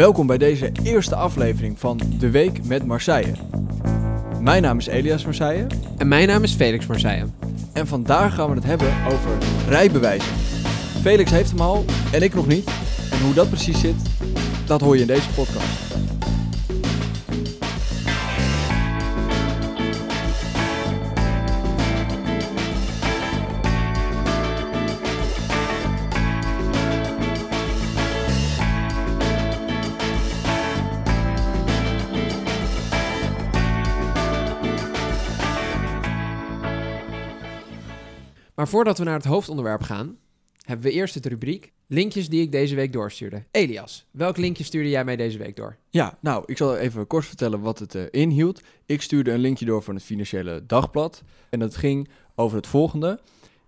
Welkom bij deze eerste aflevering van De Week met Marseille. Mijn naam is Elias Marseille En mijn naam is Felix Marseille. en vandaag gaan we het hebben over rijbewijzen. Felix heeft hem al en ik nog niet. En hoe dat precies zit, dat hoor je in deze podcast. Voordat we naar het hoofdonderwerp gaan, hebben we eerst het rubriek linkjes die ik deze week doorstuurde. Elias, welk linkje stuurde jij mij deze week door? Ja, nou, ik zal even kort vertellen wat het eh, inhield. Ik stuurde een linkje door van het Financiële Dagblad. En dat ging over het volgende.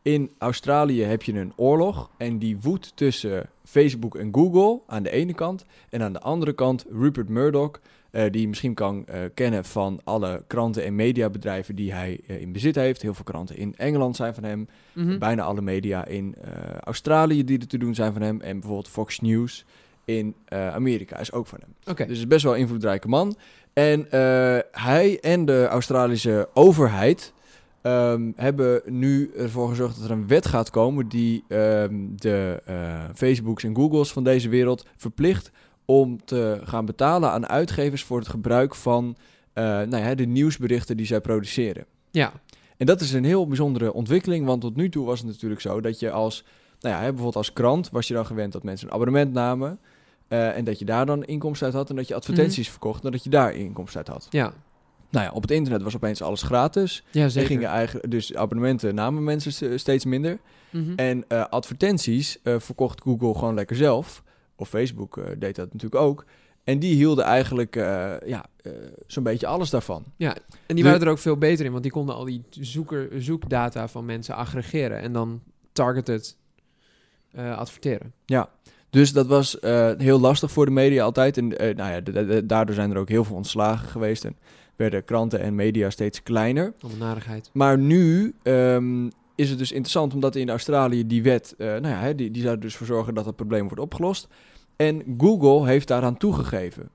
In Australië heb je een oorlog en die woedt tussen Facebook en Google aan de ene kant. En aan de andere kant Rupert Murdoch, eh, die je misschien kan eh, kennen van alle kranten en mediabedrijven die hij eh, in bezit heeft. Heel veel kranten in Engeland zijn van hem. Mhm. Bijna alle media in Australië die er te doen zijn van hem. En bijvoorbeeld Fox News in Amerika is ook van hem. Oké, Dus is best wel een invloedrijke man. En hij en de Australische overheid ehm, hebben nu ervoor gezorgd dat er een wet gaat komen die ehm, de Facebooks en Googles van deze wereld verplicht om te gaan betalen aan uitgevers voor het gebruik van eh, nou ja, de nieuwsberichten die zij produceren. ja. En dat is een heel bijzondere ontwikkeling, want tot nu toe was het natuurlijk zo dat je als, nou ja, bijvoorbeeld als krant was je dan gewend dat mensen een abonnement namen eh, en dat je daar dan inkomsten uit had en dat je advertenties verkocht en dat je daar inkomsten uit had. Ja, Nou ja, op het internet was opeens alles gratis. ja Er zeker. gingen eigenlijk, dus abonnementen namen mensen st- steeds minder. Mhm. En eh, advertenties verkocht Google gewoon lekker zelf. Of Facebook eh, deed dat natuurlijk ook. En die hielden eigenlijk eh, ja, eh, zo'n beetje alles daarvan. En die waren er ook veel beter in, want die konden al die zoeker, zoekdata van mensen aggregeren en dan targeted adverteren. Dus dat was heel lastig voor de media altijd. En nou ja, daardoor zijn er ook heel veel ontslagen geweest. En werden kranten en media steeds kleiner. Allemaal narigheid. Maar nu ehm, is het dus interessant omdat in Australië die wet, nou ja, die, die zou er dus voor zorgen dat het probleem wordt opgelost. En Google heeft daaraan toegegeven.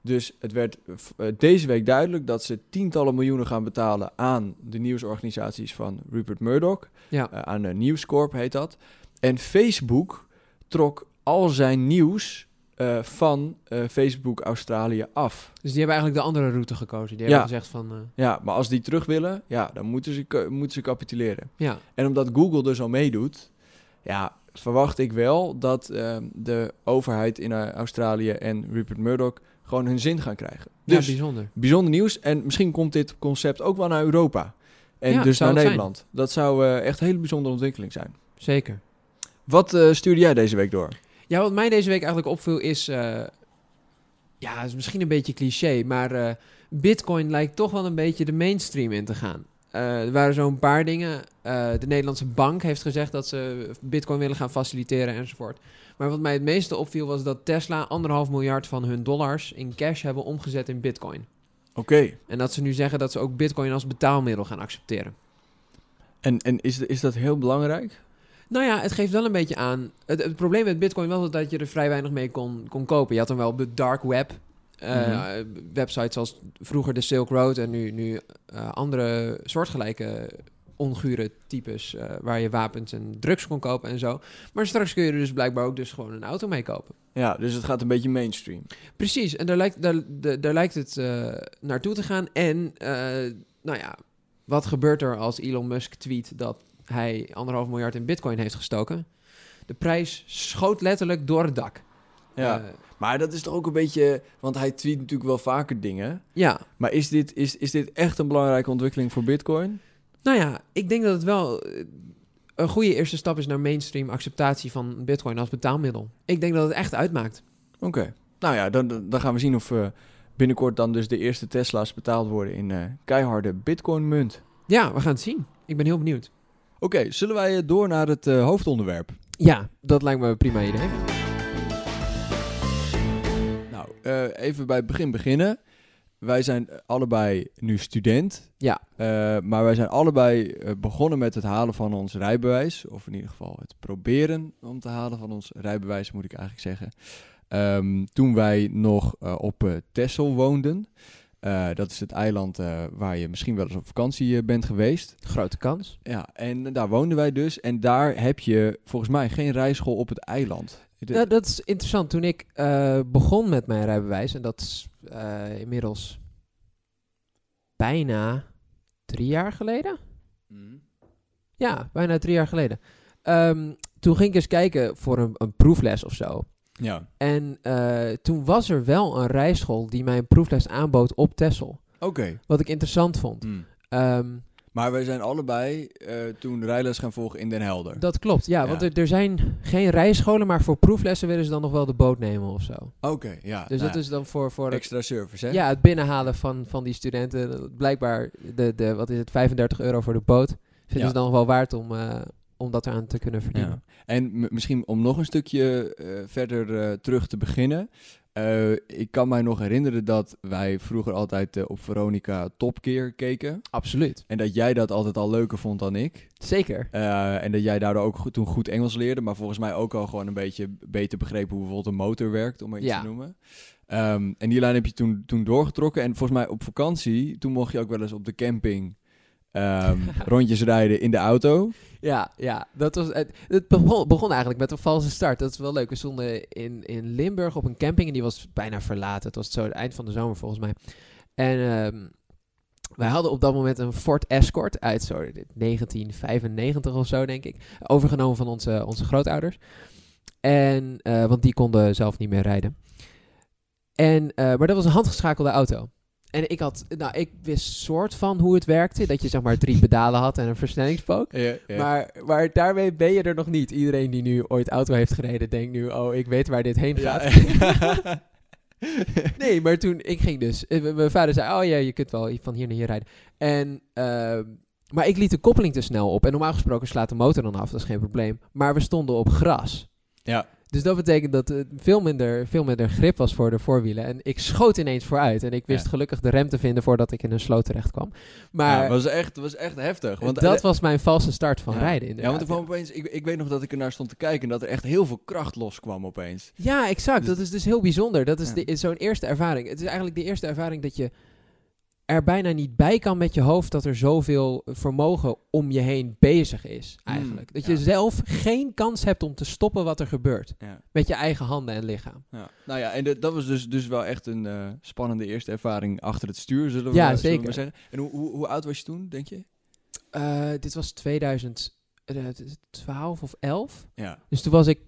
Dus het werd eh, deze week duidelijk dat ze tientallen miljoenen gaan betalen aan de nieuwsorganisaties van Rupert Murdoch. Ja, Eh, aan de News Corp heet dat. En Facebook trok al zijn nieuws eh, van eh, Facebook Australië af. dus die hebben eigenlijk de andere route gekozen. Die Ja. hebben gezegd van, eh, Ja, maar als die terug willen, ja, dan moeten ze, moeten ze capituleren. ja, En omdat Google dus al meedoet, ja, verwacht ik wel dat ehm, de overheid in eh, Australië en Rupert Murdoch gewoon hun zin gaan krijgen. ja, Dus bijzonder. bijzonder nieuws. En misschien komt dit concept ook wel naar Europa. En Ja, dus naar zijn. Nederland. Dat zou eh, echt een hele bijzondere ontwikkeling zijn. Zeker. Wat eh, stuurde jij deze week door? Ja, wat mij deze week eigenlijk opviel is... ja, is misschien een beetje cliché, maar Bitcoin lijkt toch wel een beetje de mainstream in te gaan. Eh, er waren zo'n paar dingen. Eh, de Nederlandse bank heeft gezegd dat ze Bitcoin willen gaan faciliteren enzovoort. Maar wat mij het meeste opviel was dat Tesla anderhalf miljard van hun dollars in cash hebben omgezet in Bitcoin. Oké. En dat ze nu zeggen dat ze ook Bitcoin als betaalmiddel gaan accepteren. En, en is, is dat heel belangrijk? Nou ja, het geeft wel een beetje aan. Het, het probleem met Bitcoin was dat je er vrij weinig mee kon, kon kopen. Je had dan wel op de dark web. Eh, Mhm. Websites zoals vroeger de Silk Road en nu, nu eh, andere soortgelijke ongure types eh, waar je wapens en drugs kon kopen en zo. Maar straks kun je er dus blijkbaar ook dus gewoon een auto mee kopen. Ja, dus het gaat een beetje mainstream. Precies, en daar lijkt, daar, daar, daar lijkt het eh, naartoe te gaan. En, eh, nou ja, wat gebeurt er als Elon Musk tweet dat hij anderhalf miljard in bitcoin heeft gestoken? De prijs schoot letterlijk door het dak. Ja. Maar dat is toch ook een beetje... Want hij tweet natuurlijk wel vaker dingen. ja, Maar is dit, is, is dit echt een belangrijke ontwikkeling voor Bitcoin? nou ja, ik denk dat het wel eh, een goede eerste stap is naar mainstream acceptatie van bitcoin als betaalmiddel. Ik denk dat het echt uitmaakt. Oké. Nou ja, dan, dan gaan we zien of eh, binnenkort dan dus de eerste Tesla's betaald worden in eh, keiharde Bitcoin-munt. Ja, we gaan het zien. Ik ben heel benieuwd. Oké, zullen wij door naar het hoofdonderwerp? Ja, dat lijkt me een prima idee. Eh, even bij het begin beginnen. Wij zijn allebei nu student. Ja. Eh, maar wij zijn allebei eh, begonnen met het halen van ons rijbewijs. Of in ieder geval het proberen om te halen van ons rijbewijs, moet ik eigenlijk zeggen. ehm, toen wij nog op Texel woonden. Uh, dat is het eiland uh, waar je misschien wel eens op vakantie uh, bent geweest. Grote kans. Ja, en daar woonden wij dus. En daar heb je volgens mij geen rijschool op het eiland. Ja, dat is interessant. Toen ik begon met mijn rijbewijs, en dat is inmiddels bijna drie jaar geleden. Mm. Ja, bijna drie jaar geleden. Um, toen ging ik eens kijken voor een, een proefles of zo. Ja. En uh, toen was er wel een rijschool die mij een proefles aanbood op Texel. Oké. Okay. Wat ik interessant vond. Mm. Um, maar wij zijn allebei uh, toen rijles gaan volgen in Den Helder. Dat klopt, ja. ja. Want er, er, zijn geen rijscholen, maar voor proeflessen willen ze dan nog wel de boot nemen of zo. Oké, okay, ja. Dus nou, dat is dan voor... voor extra service, hè? Ja, het binnenhalen van, van die studenten. Blijkbaar, de, de, wat is het, 35 euro voor de boot. Vinden ja. ze dan nog wel waard om, uh, om dat eraan te kunnen verdienen. Ja. En misschien om nog een stukje uh, verder uh, terug te beginnen. Uh, ik kan mij nog herinneren dat wij vroeger altijd op Veronica Topkeer keken. Absoluut. En dat jij dat altijd al leuker vond dan ik. Zeker. en dat jij daardoor ook goed, toen goed Engels leerde, maar volgens mij ook al gewoon een beetje beter begreep hoe bijvoorbeeld een motor werkt, om maar iets ja. te noemen. Um, en die lijn heb je toen, toen doorgetrokken. En volgens mij op vakantie, toen mocht je ook wel eens op de camping um, rondjes rijden in de auto. Ja, ja dat was, het, het begon, eigenlijk met een valse start. Dat is wel leuk. We stonden in, in Limburg op een camping en die was bijna verlaten. Het was zo het eind van de zomer volgens mij. En um, wij hadden op dat moment een Ford Escort uit zo 1995 of zo, denk ik. Overgenomen van onze, onze grootouders. En, uh, want die konden zelf niet meer rijden. En, uh, maar dat was een handgeschakelde auto. En ik had, nou, ik wist soort van hoe het werkte. Dat je zeg maar drie pedalen had en een versnellingspook. Maar, maar daarmee ben je er nog niet. Iedereen die nu ooit auto heeft gereden, denkt nu, oh, ik weet waar dit heen gaat. Nee, maar toen, ik ging dus, eh, mijn vader zei, oh ja, je kunt wel van hier naar hier rijden. En, uh, maar ik liet de koppeling te snel op. En normaal gesproken slaat de motor dan af, dat is geen probleem. Maar we stonden op gras. Ja. Dus dat betekent dat het veel minder, veel minder grip was voor de voorwielen. En ik schoot ineens vooruit. En ik wist Ja. gelukkig de rem te vinden voordat ik in een sloot terecht kwam. Maar Ja, was echt, was echt heftig. Want dat was mijn valse start van Ja. rijden Ja, want er kwam opeens, ik, ik weet nog dat ik er naar stond te kijken en dat er echt heel veel kracht loskwam opeens. Ja, exact. Dus- dat is dus heel bijzonder. Dat is de- is zo'n eerste ervaring. Het is eigenlijk de eerste ervaring dat je er bijna niet bij kan met je hoofd dat er zoveel vermogen om je heen bezig is. Eigenlijk. dat je Mm, ja. zelf geen kans hebt om te stoppen wat er gebeurt. Ja. Met je eigen handen en lichaam. Ja. Nou ja, en dat was dus, dus wel echt een eh, spannende eerste ervaring achter het stuur, zullen we, Ja, we zeker. maar zeggen. En hoe, hoe, hoe oud was je toen, denk je? Eh, dit was 2012 of 11. Ja. Dus toen was ik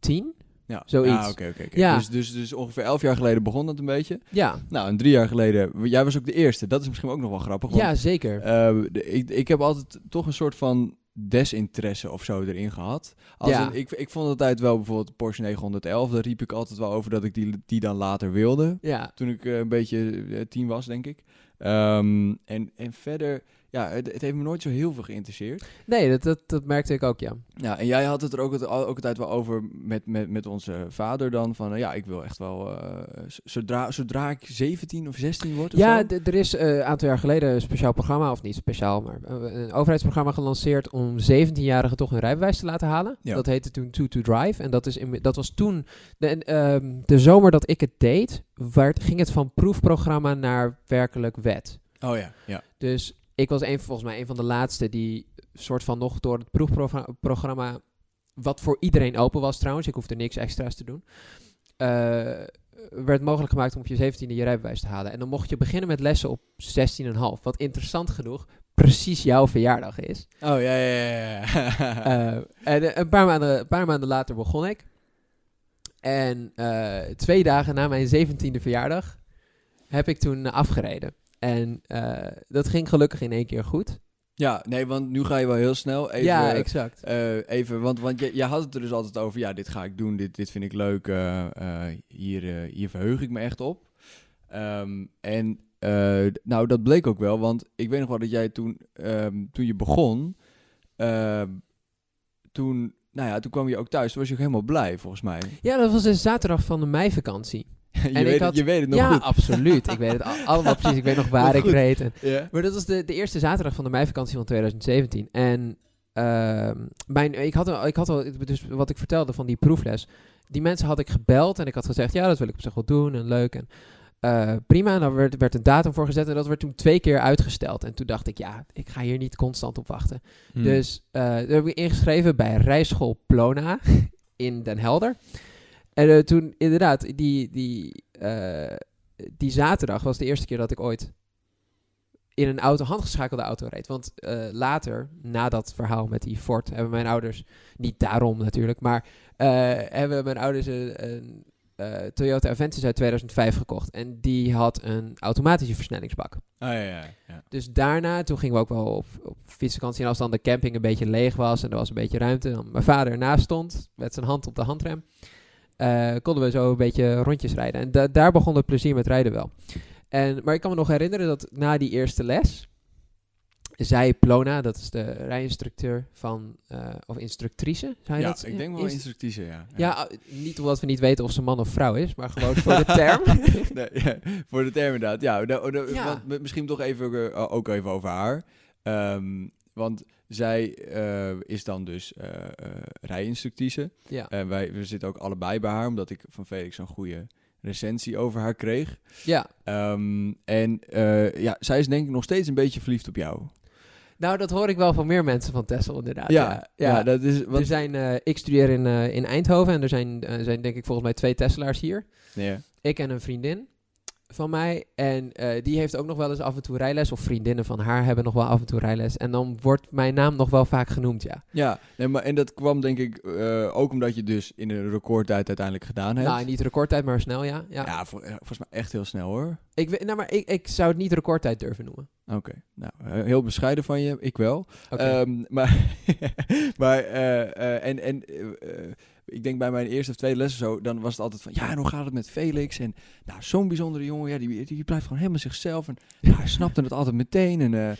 10. Ja, Zoiets. Ja, oké. Ja. Dus, dus, dus ongeveer elf jaar geleden begon dat een beetje. Ja, Nou, en drie jaar geleden, jij was ook de eerste. Dat is misschien ook nog wel grappig. Want, ja zeker. eh, de- ik, ik heb altijd toch een soort van desinteresse of zo erin gehad. Als Ja. ik, ik vond altijd wel bijvoorbeeld Porsche 911, daar riep ik altijd wel over dat ik die, die dan later wilde. ja, Toen ik eh, een beetje eh, tien was, denk ik. Ehm, en, en verder, ja, het, het heeft me nooit zo heel veel geïnteresseerd. nee, dat, dat, dat merkte ik ook, ja. Ja, en jij had het er ook, het, ook altijd wel over met, met, met onze vader dan. Van eh, ja, ik wil echt wel, eh, zodra, zodra ik 17 of 16 word of Ja, er is eh, een aantal jaar geleden een speciaal programma, of niet speciaal, maar eh, een overheidsprogramma gelanceerd om 17-jarigen toch hun rijbewijs te laten halen. Ja. Dat heette toen Two to Drive. En dat, is in, dat was toen, de, ehm, de zomer dat ik het deed, werd, ging het van proefprogramma naar werkelijk wet. Oh ja, ja. Dus ik was een, volgens mij een van de laatste die soort van nog door het proefprogramma, wat voor iedereen open was trouwens, ik hoefde niks extra's te doen, eh, werd mogelijk gemaakt om op je 17e je rijbewijs te halen. En dan mocht je beginnen met lessen op 16,5, wat interessant genoeg precies jouw verjaardag is. Oh ja, ja, ja. ja. Eh, en eh, een paar, maanden, een paar maanden later begon ik. En twee dagen na mijn 17e verjaardag heb ik toen afgereden. En eh, dat ging gelukkig in één keer goed. ja, nee, want nu ga je wel heel snel. Even, ja, exact. eh, even want, want je, je had het er dus altijd over, ja, dit ga ik doen, dit, dit vind ik leuk, eh, hier, hier verheug ik me echt op. Ehm, en nou, dat bleek ook wel, want ik weet nog wel dat jij toen, ehm, toen je begon, ehm, toen, nou ja, toen kwam je ook thuis, toen was je ook helemaal blij, volgens mij. Ja, dat was de zaterdag van de meivakantie. je, weet het, je weet het nog ja, goed. absoluut. Ik weet het al- allemaal precies. Ik weet nog waar ik goed. reed. En, maar dat was de, de eerste zaterdag van de meivakantie van 2017. En ehm, mijn, ik, had al, ik had al, dus wat ik vertelde van die proefles. die mensen had ik gebeld en ik had gezegd, ja, dat wil ik op zich wel doen en leuk en eh, prima. En dan werd, werd een datum voor gezet en dat werd toen twee keer uitgesteld. En toen dacht ik, ja, ik ga hier niet constant op wachten. Hmm. Dus eh daar heb ik ingeschreven bij rijschool Plona in Den Helder. En eh, toen inderdaad, die, die, eh, die zaterdag was de eerste keer dat ik ooit in een auto, handgeschakelde auto reed. Want eh, later, na dat verhaal met die Ford, hebben mijn ouders, niet daarom natuurlijk, maar hebben mijn ouders een, een Toyota Avensis uit 2005 gekocht. En die had een automatische versnellingsbak. Ah, ja, ja, ja. Dus daarna, toen gingen we ook wel op, op fietsvakantie. En als dan de camping een beetje leeg was en er was een beetje ruimte, dan mijn vader ernaast stond met zijn hand op de handrem, eh, konden we zo een beetje rondjes rijden. En da- daar begon het plezier met rijden wel. En, maar ik kan me nog herinneren dat na die eerste les, zei Plona, dat is de rijinstructeur van, eh, of instructrice, zei Ja, dat? ik denk wel Inst- instructieve, ja. Ja, eh, niet omdat we niet weten of ze man of vrouw is, maar gewoon voor de term. Nee, ja, voor de term inderdaad. Ja, nou, nou, misschien toch even, ook even over haar. Ehm, want zij eh, is dan dus eh eh, rijinstructrice. ja. En wij we zitten ook allebei bij haar, omdat ik van Felix zo'n goede recensie over haar kreeg. ja, Ehm, en ja, zij is denk ik nog steeds een beetje verliefd op jou. nou dat hoor ik wel van meer mensen van Texel inderdaad. Ja, ja, dat is... Er Want, zijn, eh, ik studeer in, in Eindhoven en er zijn, zijn denk ik volgens mij twee Tesla's hier. ja. Ik en een vriendin van mij. En eh, die heeft ook nog wel eens af en toe rijles. Of vriendinnen van haar hebben nog wel af en toe rijles. En dan wordt mijn naam nog wel vaak genoemd, ja. Ja, nee, maar, en dat kwam denk ik eh, ook omdat je dus in een recordtijd uiteindelijk gedaan hebt. Nou, niet recordtijd, maar snel, ja. ja. ja, vol- eh, volgens mij echt heel snel hoor. Ik, weet- nou, maar ik, ik zou het niet recordtijd durven noemen. Oké, nou, heel bescheiden van je, ik wel. Oké. Ehm, maar maar eh, eh, en, en ik denk bij mijn eerste of tweede les of zo, dan was het altijd van, ja, en hoe gaat het met Felix? En nou, zo'n bijzondere jongen, ja, die, die blijft gewoon helemaal zichzelf. En ja, hij snapte het altijd meteen. En eh,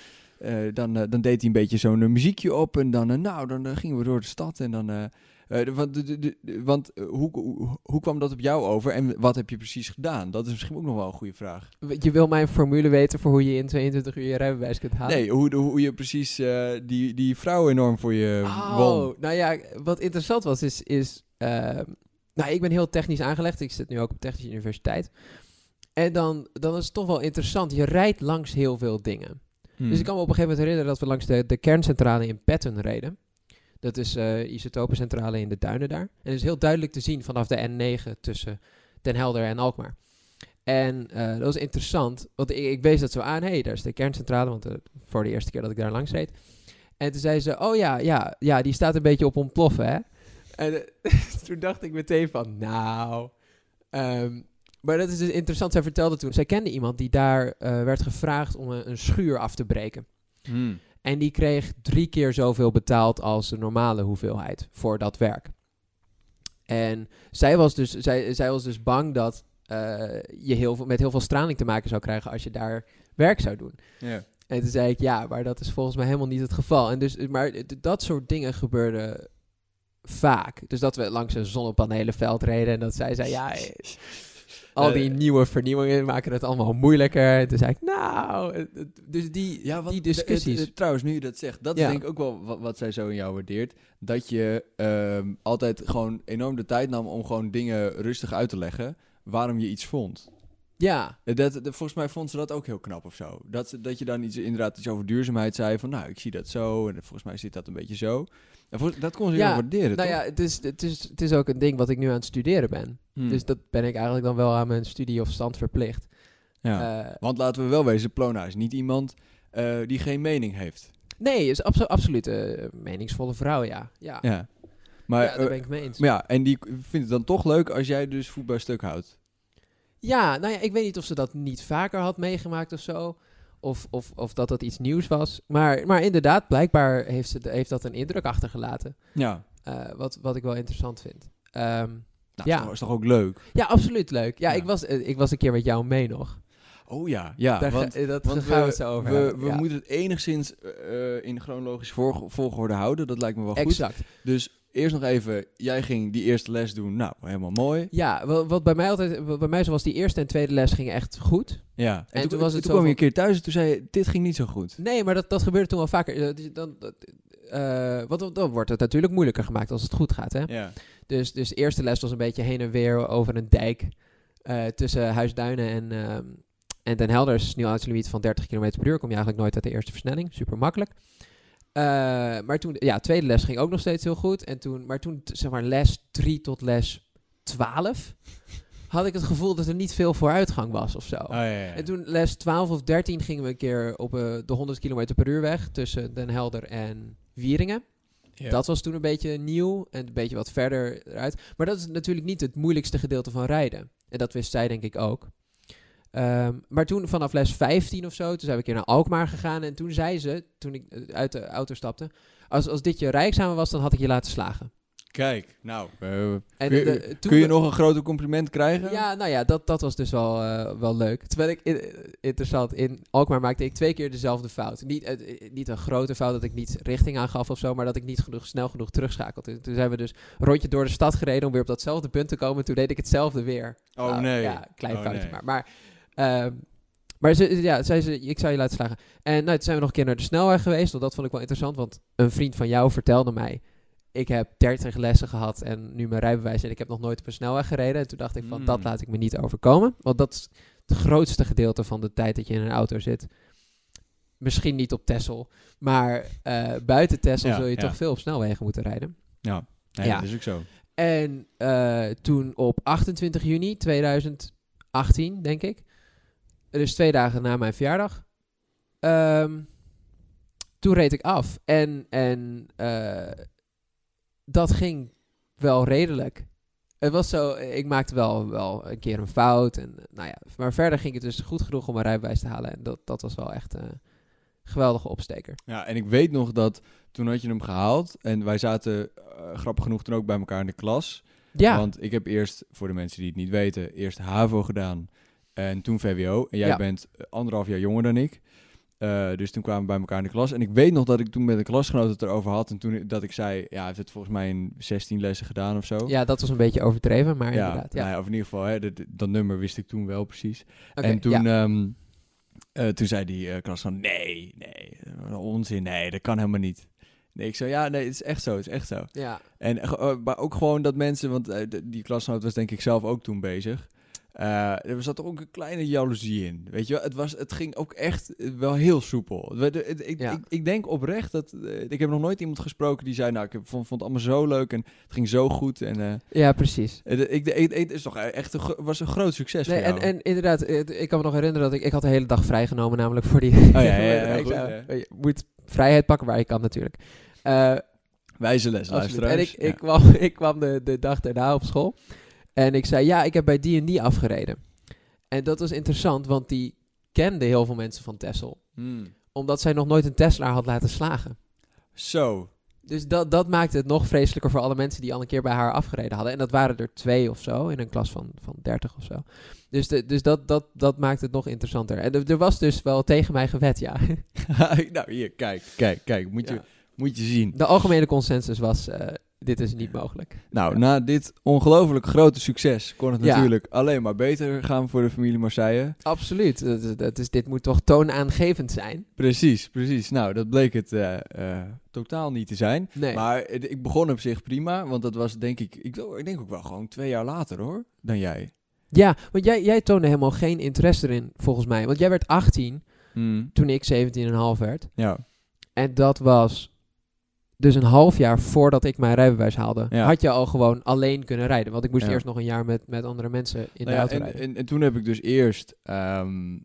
eh, dan, eh, dan deed hij een beetje zo'n muziekje op. En dan, nou, dan gingen we door de stad. En dan, eh, want de- de- de- de- want eh, hoe, hoe, hoe kwam dat op jou over? En wat heb je precies gedaan? Dat is misschien ook nog wel een goede vraag. Je wil mijn formule weten voor hoe je in 22 uur je rijbewijs kunt halen? Nee, hoe, hoe je precies eh, die, die vrouw enorm voor je won. Oh, nou ja, wat interessant was, is... is nou, ik ben heel technisch aangelegd. Ik zit nu ook op Technische Universiteit. En dan, dan is het toch wel interessant. Je rijdt langs heel veel dingen. Hmm. Dus ik kan me op een gegeven moment herinneren dat we langs de, de kerncentrale in Petten reden. Dat is eh isotopencentrale in de duinen daar. En is heel duidelijk te zien vanaf de N9 tussen Den Helder en Alkmaar. En eh, dat was interessant, want ik, wees dat zo aan. Hé, hey, daar is de kerncentrale, want eh, voor de eerste keer dat ik daar langs reed. En toen zei ze, oh ja, ja, ja, die staat een beetje op ontploffen, hè? En toen dacht ik meteen van, nou... ehm, maar dat is dus interessant. Zij vertelde toen, zij kende iemand die daar werd gevraagd om een, een schuur af te breken. Hmm. En die kreeg drie keer zoveel betaald als de normale hoeveelheid voor dat werk. En zij was dus, zij, zij was dus bang dat eh, je heel veel, met heel veel straling te maken zou krijgen als je daar werk zou doen. En toen zei ik, ja, maar dat is volgens mij helemaal niet het geval. En dus, maar dat soort dingen gebeurden vaak. Dus dat we langs een zonnepanelenveld reden en dat zij zei, ja, al die Eh. nieuwe vernieuwingen maken het allemaal moeilijker. En toen zei ik, nou, dus die, Ja, die het- discussies. het- trouwens, nu je dat zegt, dat Ja. is denk ik ook wel wat, wat zij zo in jou waardeert. Dat je ehm, altijd gewoon enorm de tijd nam om gewoon dingen rustig uit te leggen waarom je iets vond. Ja, Eh, Dat, dat- volgens mij vond ze dat ook heel knap of zo. Dat, dat je dan iets, inderdaad iets over duurzaamheid zei van, nou, ik zie dat zo en volgens mij zit dat een beetje zo. En volgens- dat kon ze Ja, heel waarderen, nou toch? ja, het is, het, is, het is ook een ding wat ik nu aan het studeren ben. Hmm. Dus dat ben ik eigenlijk dan wel aan mijn studie of stand verplicht. ja. Eh, Want laten we wel wezen, Plona is niet iemand eh, die geen mening heeft. nee, is abso- absoluut een meningsvolle vrouw, ja. Ja, ja. Ja. Maar, daar eh, ben ik mee eens. maar ja, en die vindt het dan toch leuk als jij dus voetbal stuk houdt. Ja, nou ja, ik weet niet of ze dat niet vaker had meegemaakt of zo. Of, of, of dat dat iets nieuws was. Maar, maar inderdaad, blijkbaar heeft, ze, heeft dat een indruk achtergelaten. Ja. Eh, wat, wat ik wel interessant vind. Ehm, Nou, Ja. is toch- is toch ook leuk? ja, absoluut leuk. Ja, Ja. Ik, was, eh, ik was een keer met jou mee nog. Oh ja, ja. Daar want dat want gaan we, we- het zo over we, we ja. moeten het enigszins eh, in chronologische volg- volgorde houden. Dat lijkt me wel goed. Exact. Dus eerst nog even, jij ging die eerste les doen. Nou, helemaal mooi. Ja, wel- wat bij mij altijd, wat bij mij zo was die eerste en tweede les gingen echt goed. Ja. En, toen, toen was het toen kwam je een keer thuis en toen zei je, dit ging niet zo goed. Nee, maar dat, dat gebeurde toen wel vaker. Dus Dan, dat, eh, want dan wordt het natuurlijk moeilijker gemaakt als het goed gaat. Hè? Ja. Dus, dus de eerste les was een beetje heen en weer over een dijk eh, tussen Huisduinen en, ehm, en Den Helder. een snelheidslimiet van 30 km per uur. Kom je eigenlijk nooit uit de eerste versnelling. Super makkelijk. Eh, maar toen, ja, tweede les ging ook nog steeds heel goed. En toen, maar toen, zeg maar, les 3 tot les 12, had ik het gevoel dat er niet veel vooruitgang was of zo. Oh, ja, ja. En toen les 12 of 13 gingen we een keer op eh, de 100 km per uur weg tussen Den Helder en Wieringen. Dat was toen een beetje nieuw en een beetje wat verder eruit. Maar dat is natuurlijk niet het moeilijkste gedeelte van rijden. En dat wist zij denk ik ook. Ehm, maar toen vanaf les 15 of zo, toen zijn we een keer naar Alkmaar gegaan. En toen zei ze, toen ik eh, uit de auto stapte... Als, als dit je rijexamen was, dan had ik je laten slagen. Kijk, nou, eh, En kun, je, de- toen kun je we- nog een groter compliment krijgen? Ja, nou ja, dat, dat was dus wel, eh, wel leuk. Terwijl ik, in- interessant, in Alkmaar maakte ik twee keer dezelfde fout. Niet, niet een grote fout dat ik niet richting aangaf of zo, maar dat ik niet genoeg, snel genoeg terugschakelde. Toen zijn we dus een rondje door de stad gereden om weer op datzelfde punt te komen. Toen deed ik hetzelfde weer. Oh Nou, nee. Ja, klein Oh, foutje nee. maar. Maar, maar ze, ja, zei ze, ik zou je laten slagen. En nou, toen zijn we nog een keer naar de snelweg geweest, want dat vond ik wel interessant. Want een vriend van jou vertelde mij, ik heb 30 lessen gehad en nu mijn rijbewijs en ik heb nog nooit op een snelweg gereden. En toen dacht ik van, Hmm. dat laat ik me niet overkomen. Want dat is het grootste gedeelte van de tijd dat je in een auto zit. Misschien niet op Texel, maar eh, buiten Texel Ja, zul je ja. toch veel op snelwegen moeten rijden. Ja, nee, Ja. dat is ook zo. En eh, toen op 28 juni 2018, denk ik. Dus twee dagen na mijn verjaardag. ehm, toen reed ik af. En, en eh, dat ging wel redelijk. Het was zo, ik maakte wel, wel een keer een fout. En, nou ja, maar verder ging het dus goed genoeg om mijn rijbewijs te halen. En dat, dat was wel echt een geweldige opsteker. Ja, en ik weet nog dat toen had je hem gehaald en wij zaten eh, grappig genoeg toen ook bij elkaar in de klas. Ja, Want ik heb eerst, voor de mensen die het niet weten, eerst HAVO gedaan en toen VWO. En jij Ja. bent eh, anderhalf jaar jonger dan ik. Eh, dus toen kwamen we bij elkaar in de klas. En ik weet nog dat ik toen met een klasgenoot het erover had. En toen dat ik zei, ja, hij heeft het volgens mij in 16 lessen gedaan of zo. ja, dat was een beetje overdreven, maar ja, inderdaad. Ja. nou ja, of in ieder geval, hè, dat, dat nummer wist ik toen wel precies. En toen, ja. ehm, eh, toen zei die klas van, nee, nee, onzin, nee, dat kan helemaal niet. Nee, ik zei, ja, nee, het is echt zo, het is echt zo. ja. En eh, maar ook gewoon dat mensen, want die klasgenoot was denk ik zelf ook toen bezig. Eh, er zat ook een kleine jaloezie in. Weet je wel, het, was, het ging ook echt eh, wel heel soepel. Het- Ik, Ja. ik, ik denk oprecht dat. eh, ik heb nog nooit iemand gesproken die zei: Nou, ik vond, vond het allemaal zo leuk en het ging zo goed. En ja, precies. het, ik, het is toch echt een, was een groot succes. Nee, voor en, en inderdaad, ik kan me nog herinneren dat ik, ik had de hele dag vrijgenomen, namelijk voor die. Oh ja, ja, goed. Je moet vrijheid pakken waar je kan natuurlijk. Wijze les, luisteraars. En ik, ik kwam, ik kwam de, de dag daarna op school en ik zei, ja, ik heb bij die en die afgereden. En dat was interessant, want die kende heel veel mensen van Tessel, Hmm. omdat zij nog nooit een Tesla had laten slagen. Zo. Dus dat, dat maakte het nog vreselijker voor alle mensen die al een keer bij haar afgereden hadden. En dat waren er twee of zo, in een klas van, van 30 of zo. Dus, de, dus dat, dat, dat maakte het nog interessanter. En er, er was dus wel tegen mij gewet, ja. nou, hier, kijk, kijk, kijk. Moet, je, moet je zien. De algemene consensus was, eh, dit is niet mogelijk. Nou, Ja. na dit ongelooflijk grote succes kon het Ja. natuurlijk alleen maar beter gaan voor de familie Marseille. Absoluut. Dat, is- dat is, dit moet toch toonaangevend zijn? Precies, precies. Nou, dat bleek het eh, eh, totaal niet te zijn. Nee. Maar ik begon op zich prima, want dat was denk ik, ik, ik denk ook wel gewoon twee jaar later hoor, dan jij. Ja, want jij, jij toonde helemaal geen interesse erin, volgens mij. Want jij werd 18 Hmm, toen ik 17,5 werd. Ja, En dat was dus een half jaar voordat ik mijn rijbewijs haalde. Ja. Had je al gewoon alleen kunnen rijden. Want ik moest Ja. eerst nog een jaar met, met andere mensen in Nou de auto en, rijden. en, en toen heb ik dus eerst, ehm,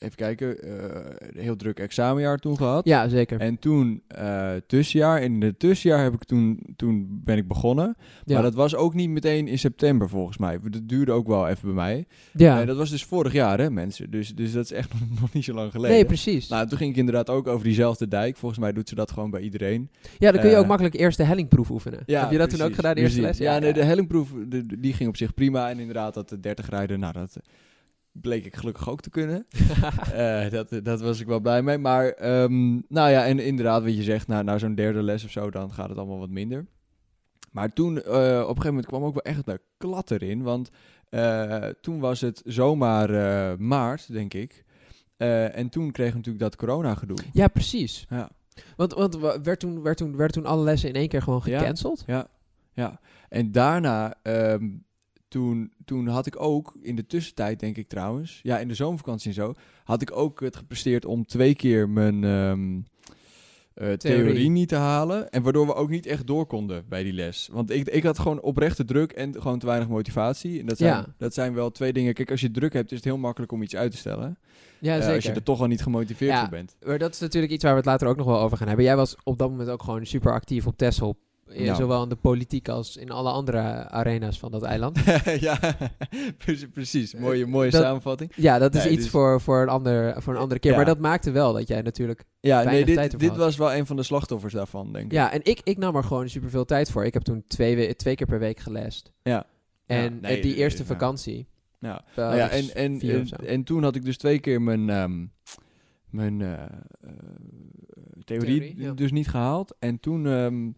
even kijken, eh, een heel druk examenjaar toen gehad. ja, zeker. En toen eh, tussenjaar. En in het tussenjaar heb ik toen, toen ben ik begonnen. ja. Maar dat was ook niet meteen in september volgens mij. Dat duurde ook wel even bij mij. ja. En dat was dus vorig jaar hè mensen. Dus, dus dat is echt nog, niet zo lang geleden. nee, precies. Nou, toen ging ik inderdaad ook over diezelfde dijk. Volgens mij doet ze dat gewoon bij iedereen. ja, dan kun je eh, ook makkelijk eerst de hellingproef oefenen. Heb je dat toen ook gedaan, de eerste precies. les? Ja, nee, de hellingproef de- die ging op zich prima. En inderdaad, dat de 30 rijden, nou, dat eh, bleek ik gelukkig ook te kunnen. Eh, dat, dat was ik wel blij mee. Maar, ehm, nou ja, en inderdaad, wat je zegt, na, na zo'n derde les of zo, dan gaat het allemaal wat minder. Maar toen, eh, op een gegeven moment kwam ook wel echt een klad erin. Want eh, toen was het zomaar maart, denk ik. En toen kregen we natuurlijk dat corona-gedoe. ja, precies. Ja. Want, want wa- werd toen, werd toen, werden toen alle lessen in één keer gewoon gecanceld? Ja, ja. En daarna, ehm, toen, toen had ik ook, in de tussentijd denk ik trouwens, ja, in de zomervakantie en zo, had ik ook het gepresteerd om twee keer mijn ehm, eh, theorie. Theorie. niet te halen. En waardoor we ook niet echt door konden bij die les. Want ik, ik had gewoon oprechte druk en gewoon te weinig motivatie. En dat zijn, Ja. dat zijn wel twee dingen. Kijk, als je druk hebt, is het heel makkelijk om iets uit te stellen. Ja, Eh, zeker. als je er toch al niet gemotiveerd Ja. voor bent. Maar dat is natuurlijk iets waar we het later ook nog wel over gaan hebben. Jij was op dat moment ook gewoon super actief op Texel. Eh, Nou. Zowel in de politiek als in alle andere arena's van dat eiland. ja, precies. precies. Mooie, mooie Dat- samenvatting. Ja, dat is Nee, iets dus- voor, voor, een ander, voor een andere keer. Ja. Maar dat maakte wel dat jij natuurlijk... Ja, nee, dit, dit was wel een van de slachtoffers daarvan, denk ik. Ja, en ik, ik nam er gewoon super veel tijd voor. Ik heb toen twee, we- twee keer per week gelest. Ja. En Ja, eh, nee, die eh, eerste ja. vakantie. Ja. Nou ja, en, en, en, toen had ik dus twee keer mijn, ehm, mijn eh, eh, theorie, Theorie, ja. dus niet gehaald. En toen ehm,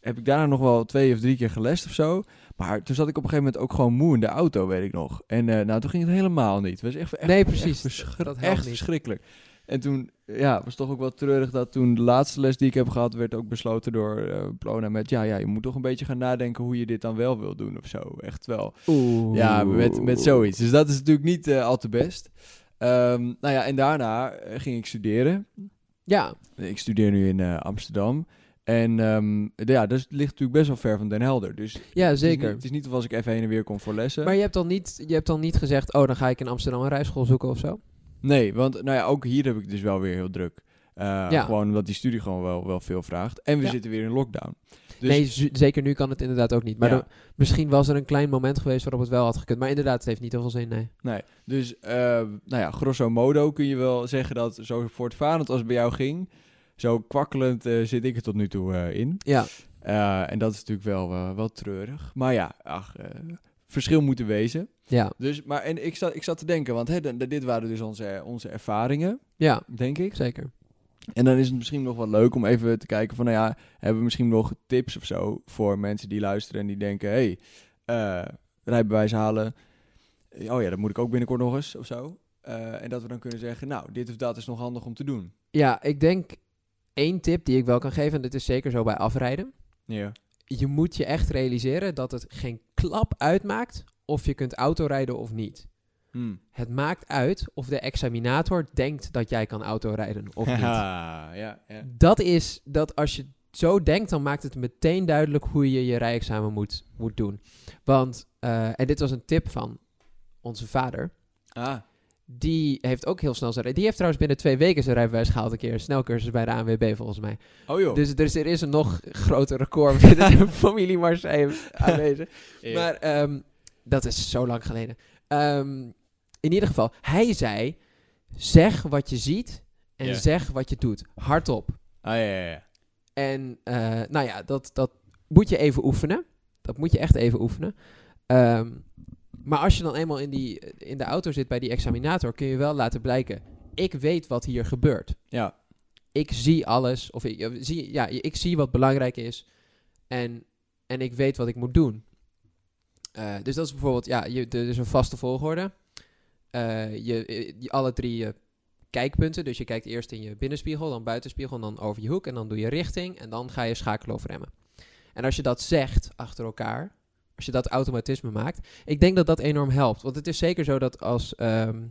heb ik daarna nog wel twee of drie keer gelest of zo. Maar toen zat ik op een gegeven moment ook gewoon moe in de auto, weet ik nog. En eh, nou, toen ging het helemaal niet. Het was echt, echt, Nee, echt precies. verschri- Dat echt niet. verschrikkelijk. En toen, ja, was toch ook wel treurig dat toen de laatste les die ik heb gehad, werd ook besloten door eh Plona met, ja, ja, je moet toch een beetje gaan nadenken hoe je dit dan wel wil doen of zo. Echt wel. Oeh. Ja, met, met zoiets. Dus dat is natuurlijk niet eh, al te best. Ehm, nou ja, en daarna ging ik studeren. Ja, Ik studeer nu in Amsterdam. En ehm, ja, dat ligt natuurlijk best wel ver van Den Helder. Dus het ja is zeker. niet- Het is niet of als ik even heen en weer kom voor lessen. Maar je hebt, dan niet, je hebt dan niet gezegd... Oh, dan ga ik in Amsterdam een rijschool zoeken of zo? Nee, want nou ja, ook hier heb ik dus wel weer heel druk. Eh, Ja. Gewoon omdat die studie gewoon wel, wel veel vraagt. En we Ja. zitten weer in lockdown. Dus, nee, zeker nu kan het inderdaad ook niet. Maar Ja. dan- misschien was er een klein moment geweest waarop het wel had gekund. Maar inderdaad, het heeft niet heel veel zin, nee. Nee, dus eh, nou ja, grosso modo kun je wel zeggen dat zo voortvarend als het bij jou ging, zo kwakkelend eh, zit ik er tot nu toe eh, in. Ja, Eh, en dat is natuurlijk wel, wel treurig. Maar ja, ach, verschil moeten wezen. ja, Dus, maar en ik zat, ik zat te denken, want hè, dit waren dus onze, onze ervaringen, ja, denk ik. zeker. En dan is het misschien nog wel leuk om even te kijken van, nou ja, hebben we misschien nog tips of zo voor mensen die luisteren en die denken, hé, hey, rijbewijs halen. Oh ja, dat moet ik ook binnenkort nog eens of zo. En dat we dan kunnen zeggen, nou, dit of dat is nog handig om te doen. Ja, ik denk één tip die ik wel kan geven... en dit is zeker zo bij afrijden... Ja. je moet je echt realiseren dat het geen klap uitmaakt... of je kunt autorijden of niet. Hmm. Het maakt uit of de examinator denkt dat jij kan autorijden of niet. ja, ja. Dat is dat als je zo denkt, dan maakt het meteen duidelijk hoe je je rijexamen moet, moet doen. Want, eh, en dit was een tip van onze vader. Ah, Die heeft ook heel snel zijn... rij- Die heeft trouwens binnen twee weken zijn rijbewijs gehaald. Een keer een snelcursus bij de ANWB volgens mij. oh joh. Dus, dus er is een nog groter record binnen de familie Marseille aanwezig. Maar ehm, dat is zo lang geleden. Ehm, in ieder geval, hij zei... Zeg wat je ziet en zeg wat je doet. Hardop. Ah, ja, ja, ja. En eh, nou ja, dat, dat moet je even oefenen. Dat moet je echt even oefenen. Ehm, maar als je dan eenmaal in, die, in de auto zit bij die examinator, kun je wel laten blijken: ik weet wat hier gebeurt. Ja, Ik zie alles, of ik, eh, zie, ja, ik zie wat belangrijk is. En, en ik weet wat ik moet doen. Eh, dus dat is bijvoorbeeld, ja, je, er is een vaste volgorde. Eh, je, je, alle drie eh, kijkpunten. Dus je kijkt eerst in je binnenspiegel, dan buitenspiegel, en dan over je hoek. En dan doe je richting en dan ga je schakelen of remmen. En als je dat zegt achter elkaar, als je dat automatisme maakt, ik denk dat dat enorm helpt. Want het is zeker zo dat als. ehm,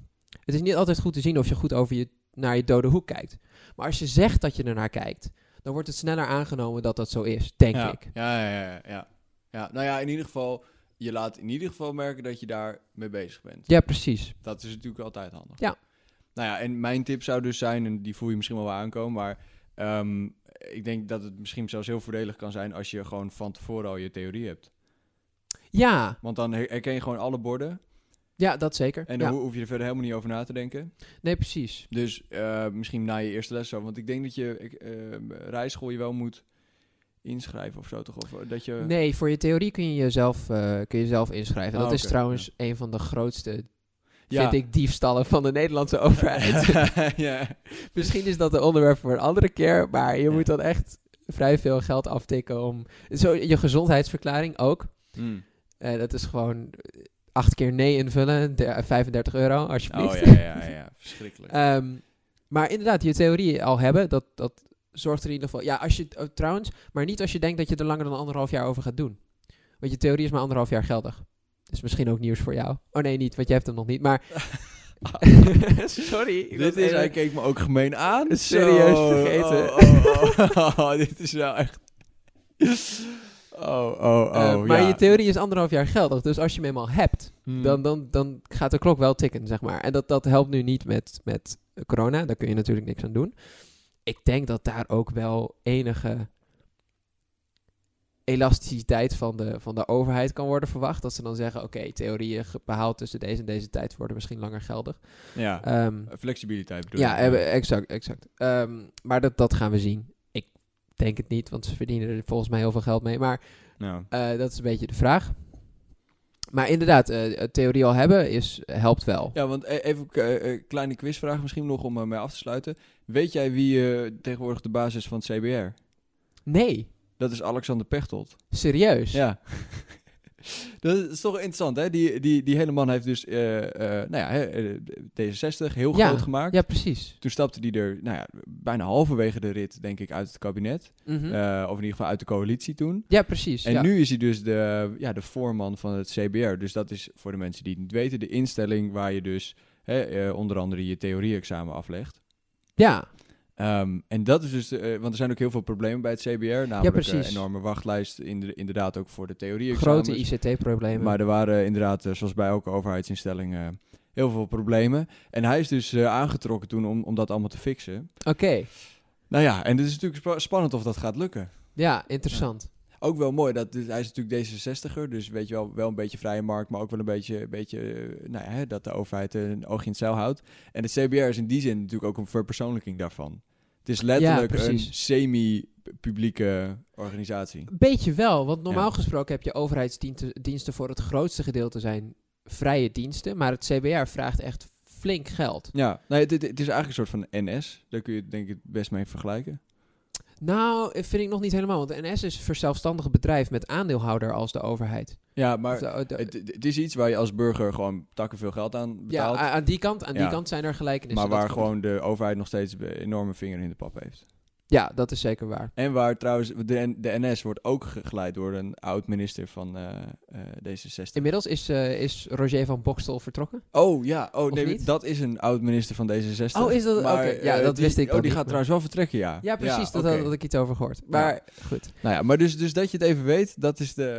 het is niet altijd goed te zien of je goed over je, naar je dode hoek kijkt. Maar als je zegt dat je ernaar kijkt, dan wordt het sneller aangenomen dat dat zo is, denk ja. ik. Ja, ja, ja, ja. ja. Nou ja, in ieder geval, je laat in ieder geval merken dat je daar mee bezig bent. Ja, precies. Dat is natuurlijk altijd handig. Ja. Nou ja, en mijn tip zou dus zijn, en die voel je misschien wel wel aankomen, maar ehm, ik denk dat het misschien zelfs heel voordelig kan zijn als je gewoon van tevoren al je theorie hebt. Ja, Want dan her- herken je gewoon alle borden ja dat zeker. en dan Ja. hoef je er verder helemaal niet over na te denken. Nee, precies. Dus eh, misschien na je eerste les zo, want ik denk dat je eh, rijschool je wel moet inschrijven of zo toch? Of eh, dat je... Nee, voor je theorie kun je jezelf, kun je zelf inschrijven. Ah, dat is trouwens een van de grootste, Ja. vind ik, diefstallen van de Nederlandse overheid. ja. Misschien is dat een onderwerp voor een andere keer, maar je Ja. moet dan echt vrij veel geld aftikken om... Zo, je gezondheidsverklaring ook. Hmm. Eh, dat is gewoon eh, acht keer nee invullen, de- 35 euro, alsjeblieft. Oh ja, ja, ja, verschrikkelijk. Ehm, maar inderdaad, je theorie al hebben, dat, dat zorgt er in ieder geval... Ja, als je, oh, trouwens, maar niet als je denkt dat je er langer dan anderhalf jaar over gaat doen. Want je theorie is maar anderhalf jaar geldig. Dus misschien ook nieuws voor jou. Oh nee, niet, want jij hebt hem nog niet. Maar Sorry. Dit is, even- hij keek me ook gemeen aan. Is serieus vergeten. Oh, oh, oh, dit is wel echt... Oh, oh, oh. Eh, maar ja. je theorie is anderhalf jaar geldig. Dus als je hem eenmaal hebt, Hmm. dan, dan, dan gaat de klok wel tikken, zeg maar. En dat, dat helpt nu niet met, met corona. Daar kun je natuurlijk niks aan doen. Ik denk dat daar ook wel enige elasticiteit van de, van de overheid kan worden verwacht. Dat ze dan zeggen, oké, theorieën behaald tussen deze en deze tijd worden misschien langer geldig. Ja, Ehm, flexibiliteit bedoel ja, eh, exact, exact. Ehm, maar dat, dat gaan we zien. Denk het niet, want ze verdienen er volgens mij heel veel geld mee. Maar Nou, eh, dat is een beetje de vraag. Maar inderdaad, eh, eh, theorie al hebben is, helpt wel. Ja, want e- even een uh, kleine quizvraag misschien nog om uh, mee af te sluiten. Weet jij wie uh, tegenwoordig de basis is van het CBR? Nee, Dat is Alexander Pechtold. serieus? Ja. dat is toch interessant, hè? Die, die, die hele man heeft dus uh, uh, nou ja, eh, D66 heel Ja, groot gemaakt. Ja, precies. Toen stapte hij er nou ja, bijna halverwege de rit, denk ik, uit het kabinet. Mhm. Uh, of in ieder geval uit de coalitie toen. ja, precies. En ja. nu is hij dus de, ja, de voorman van het CBR. Dus dat is voor de mensen die het niet weten, de instelling waar je dus hè, onder andere je theorie-examen aflegt. Ja, Um, en dat is dus, uh, want er zijn ook heel veel problemen bij het CBR. Namelijk Ja, een enorme wachtlijst, in de, inderdaad ook voor de theorie grote ICT-problemen. Maar er waren inderdaad, uh, zoals bij elke overheidsinstelling, heel veel problemen. En hij is dus uh, aangetrokken toen om, om dat allemaal te fixen. Oké, Nou ja, en het is natuurlijk spa- spannend of dat gaat lukken. ja, interessant. Ook wel mooi, dat, hij is natuurlijk D66er, dus weet je wel, wel een beetje vrije markt, maar ook wel een beetje, een beetje nou ja, dat de overheid een oogje in het zeil houdt. En het CBR is in die zin natuurlijk ook een verpersoonlijking daarvan. Het is letterlijk Ja, een semi-publieke organisatie. Beetje wel, want normaal Ja. gesproken heb je overheidsdiensten diensten voor het grootste gedeelte zijn vrije diensten. Maar het CBR vraagt echt flink geld. Ja, nee, het, het- het is eigenlijk een soort van NS. Daar kun je het denk ik het best mee vergelijken. Nou, eh, vind ik nog niet helemaal. Want de NS is een verzelfstandig bedrijf met aandeelhouder als de overheid. Ja, maar de- de- het, het is iets waar je als burger gewoon takken veel geld aan ja, betaalt. a- aan die kant, aan die Ja. kant zijn er gelijkenissen. maar waar gewoon de overheid nog steeds een enorme vinger in de pap heeft. Ja, dat is zeker waar. En waar trouwens, de, NS wordt ook gegeleid door een oud-minister van eh, eh, D66. Inmiddels is, eh, is Roger van Bokstel vertrokken. Oh ja, oh Of nee, niet? dat is een oud-minister van D66. Oh, is dat- oké, ja, eh, dat die- wist ik Oh, die niet, gaat trouwens wel vertrekken, ja. Ja, precies. dat oké. had, had ik iets over gehoord. Maar goed. Nou ja, maar dus, dus dat je het even weet, dat is de...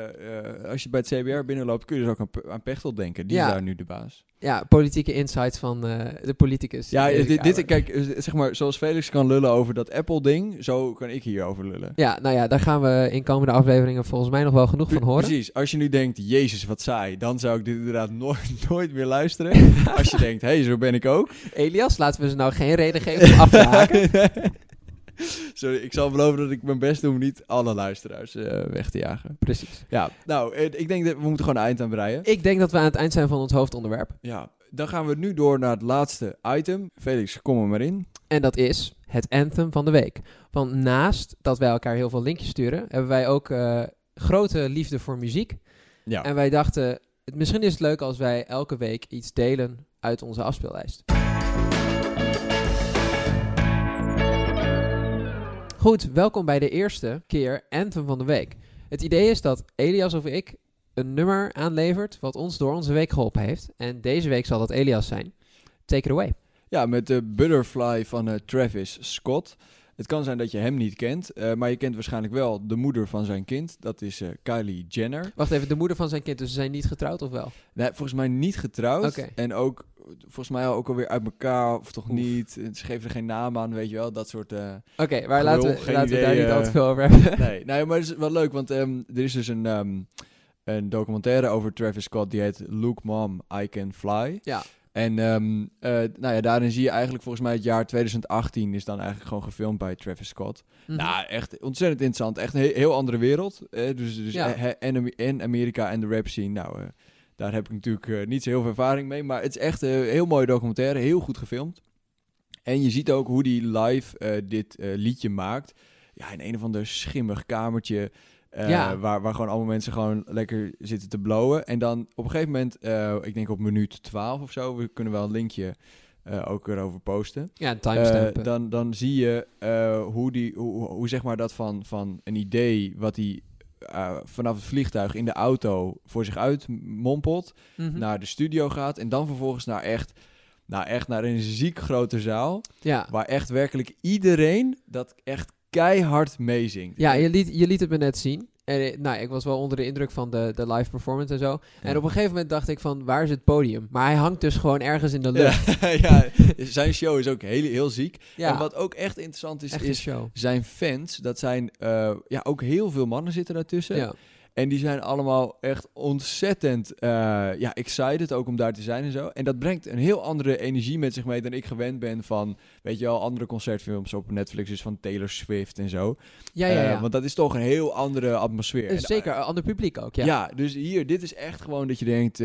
eh, als je bij het CBR binnenloopt, kun je dus ook aan, aan Pechtold denken. Die Ja. is daar nu de baas. Ja, politieke insights van eh, de politicus. Ja, dit, kijk, eh, zeg maar, zoals Felix kan lullen over dat Apple-ding, zo kan ik hier over lullen. Ja, nou ja, daar gaan we in komende afleveringen volgens mij nog wel genoeg van horen. Precies. Als je nu denkt, jezus, wat saai, dan zou ik dit inderdaad nooit, nooit meer luisteren. Als je denkt, hé, hey, zo ben ik ook. Elias, laten we ze nou geen reden geven om af te haken. Sorry, ik zal beloven dat ik mijn best doe om niet alle luisteraars eh, weg te jagen. Precies. Ja, nou, eh, ik denk dat we moeten gewoon een eind aan breien. Ik denk dat we aan het eind zijn van ons hoofdonderwerp. Ja, dan gaan we nu door naar het laatste item. Felix, kom er maar in. En dat is het anthem van de week. Want naast dat wij elkaar heel veel linkjes sturen, hebben wij ook eh, grote liefde voor muziek. Ja. En wij dachten, misschien is het leuk als wij elke week iets delen uit onze afspeellijst. Goed, welkom bij de eerste keer Anthem van de week. Het idee is dat Elias of ik een nummer aanlevert wat ons door onze week geholpen heeft. En deze week zal dat Elias zijn. Take it away. Ja, met de Butterfly van eh, Travis Scott. Het kan zijn dat je hem niet kent, eh, maar je kent waarschijnlijk wel de moeder van zijn kind. Dat is eh, Kylie Jenner. Wacht even, de moeder van zijn kind, dus ze zijn niet getrouwd of wel? Nee, volgens mij niet getrouwd. En ook, volgens mij ook alweer uit elkaar, of toch Oef. niet. Ze geven er geen naam aan, weet je wel. Dat soort... eh, Oké, maar laten we, laten we daar niet eh, al te veel over hebben. nee, nee, maar het is wel leuk, want ehm, er is dus een, ehm, een documentaire over Travis Scott. Die heet Look Mom, I Can Fly. Ja. En ehm, eh, nou ja, daarin zie je eigenlijk volgens mij het jaar 2018 is dan eigenlijk gewoon gefilmd bij Travis Scott. Mhm. Nou, echt ontzettend interessant. Echt een he- heel andere wereld. eh, dus dus Ja. eh, en, Ame- en Amerika en de rap scene. Nou, eh, daar heb ik natuurlijk eh, niet zo heel veel ervaring mee. Maar het is echt een heel mooie documentaire. Heel goed gefilmd. En je ziet ook hoe die live eh, dit eh, liedje maakt. Ja, in een of ander schimmig kamertje. Ja. waar, waar gewoon allemaal mensen gewoon lekker zitten te blowen. En dan op een gegeven moment, ik denk op minuut 12 of zo, we kunnen wel een linkje ook erover posten. Ja, timestamp. dan, dan zie je hoe, die, hoe, hoe- hoe zeg maar dat van, van een idee wat hij eh, vanaf het vliegtuig in de auto voor zich uit mompelt, Mhm. naar de studio gaat en dan vervolgens naar echt, nou echt naar een ziek grote zaal, ja. waar echt werkelijk iedereen dat echt keihard meezingt. Ja, je liet, je liet het me net zien. En, eh, nou, ik was wel onder de indruk van de, de live performance en zo. En op een gegeven moment dacht ik van, waar is het podium? Maar hij hangt dus gewoon ergens in de lucht. Ja, ja, zijn show is ook heel, heel ziek. Ja, En wat ook echt interessant is, echt is show. zijn fans. Dat zijn eh, ja, ook heel veel mannen zitten daartussen. En die zijn allemaal echt ontzettend eh, ja, excited ook om daar te zijn en zo. En dat brengt een heel andere energie met zich mee dan ik gewend ben van, weet je wel, andere concertfilms op Netflix, dus van Taylor Swift en zo. Ja, ja, Eh, want dat is toch een heel andere atmosfeer. Eh, Zeker, een ander publiek ook, ja. ja. dus hier, dit is echt gewoon dat je denkt,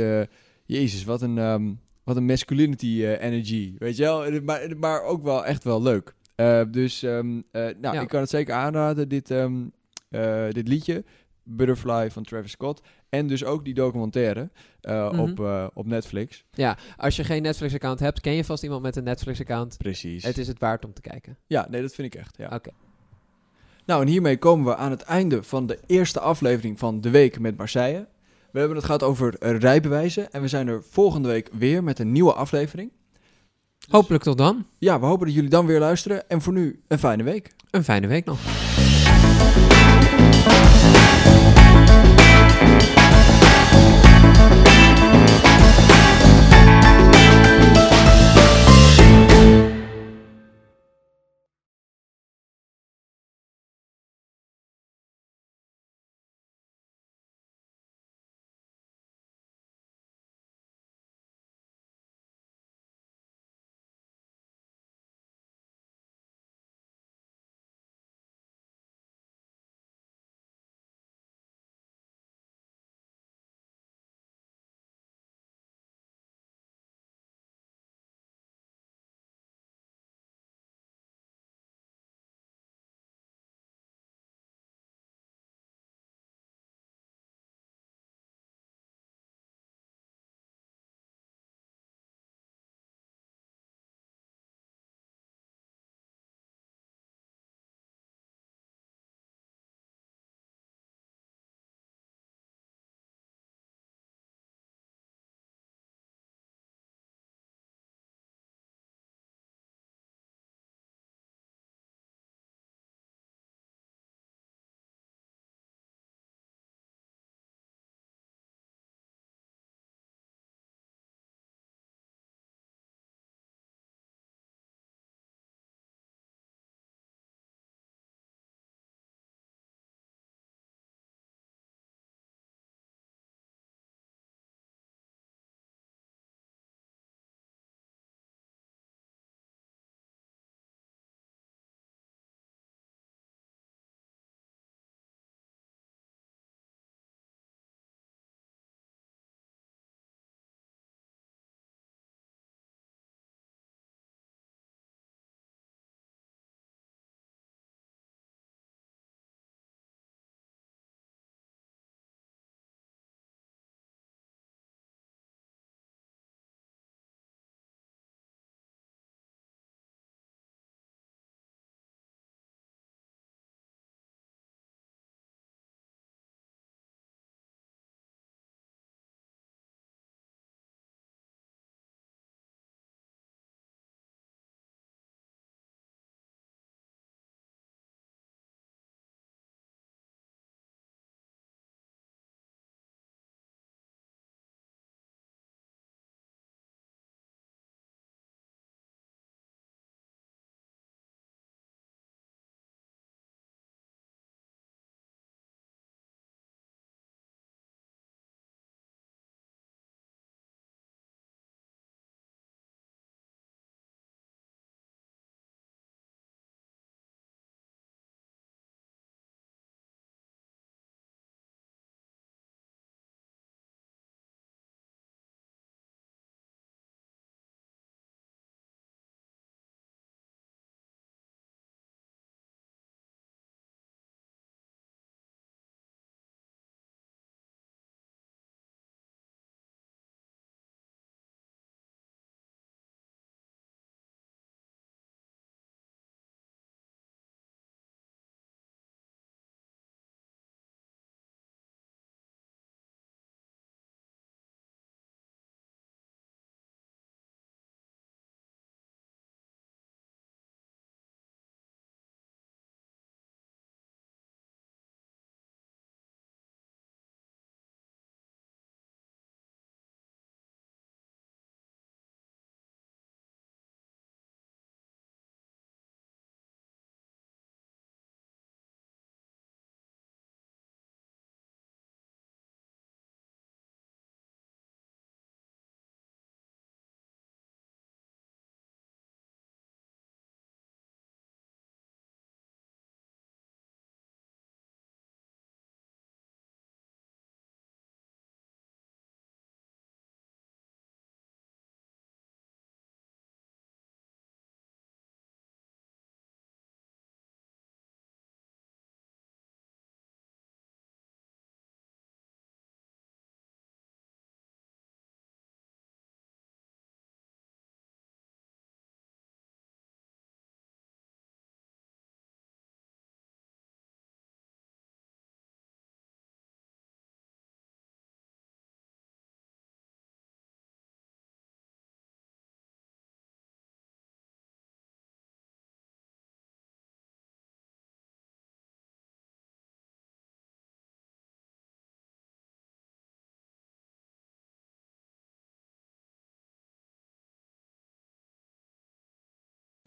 jezus, wat een, ehm, wat een masculinity energy, weet je wel. Maar, maar ook wel echt wel leuk. Dus, ehm, eh, nou, Ja. ik kan het zeker aanraden, dit, ehm, eh, dit liedje. Butterfly van Travis Scott. En dus ook die documentaire eh, Mhm. op, eh, op Netflix. Ja, als je geen Netflix-account hebt, ken je vast iemand met een Netflix-account. Precies. Het is het waard om te kijken. Ja, nee, dat vind ik echt. Ja. Oké. Nou, en hiermee komen we aan het einde van de eerste aflevering van De Week met Marseille. We hebben het gehad over rijbewijzen. En we zijn er volgende week weer met een nieuwe aflevering. Hopelijk tot dan. Ja, we hopen dat jullie dan weer luisteren. En voor nu een fijne week. Een fijne week nog.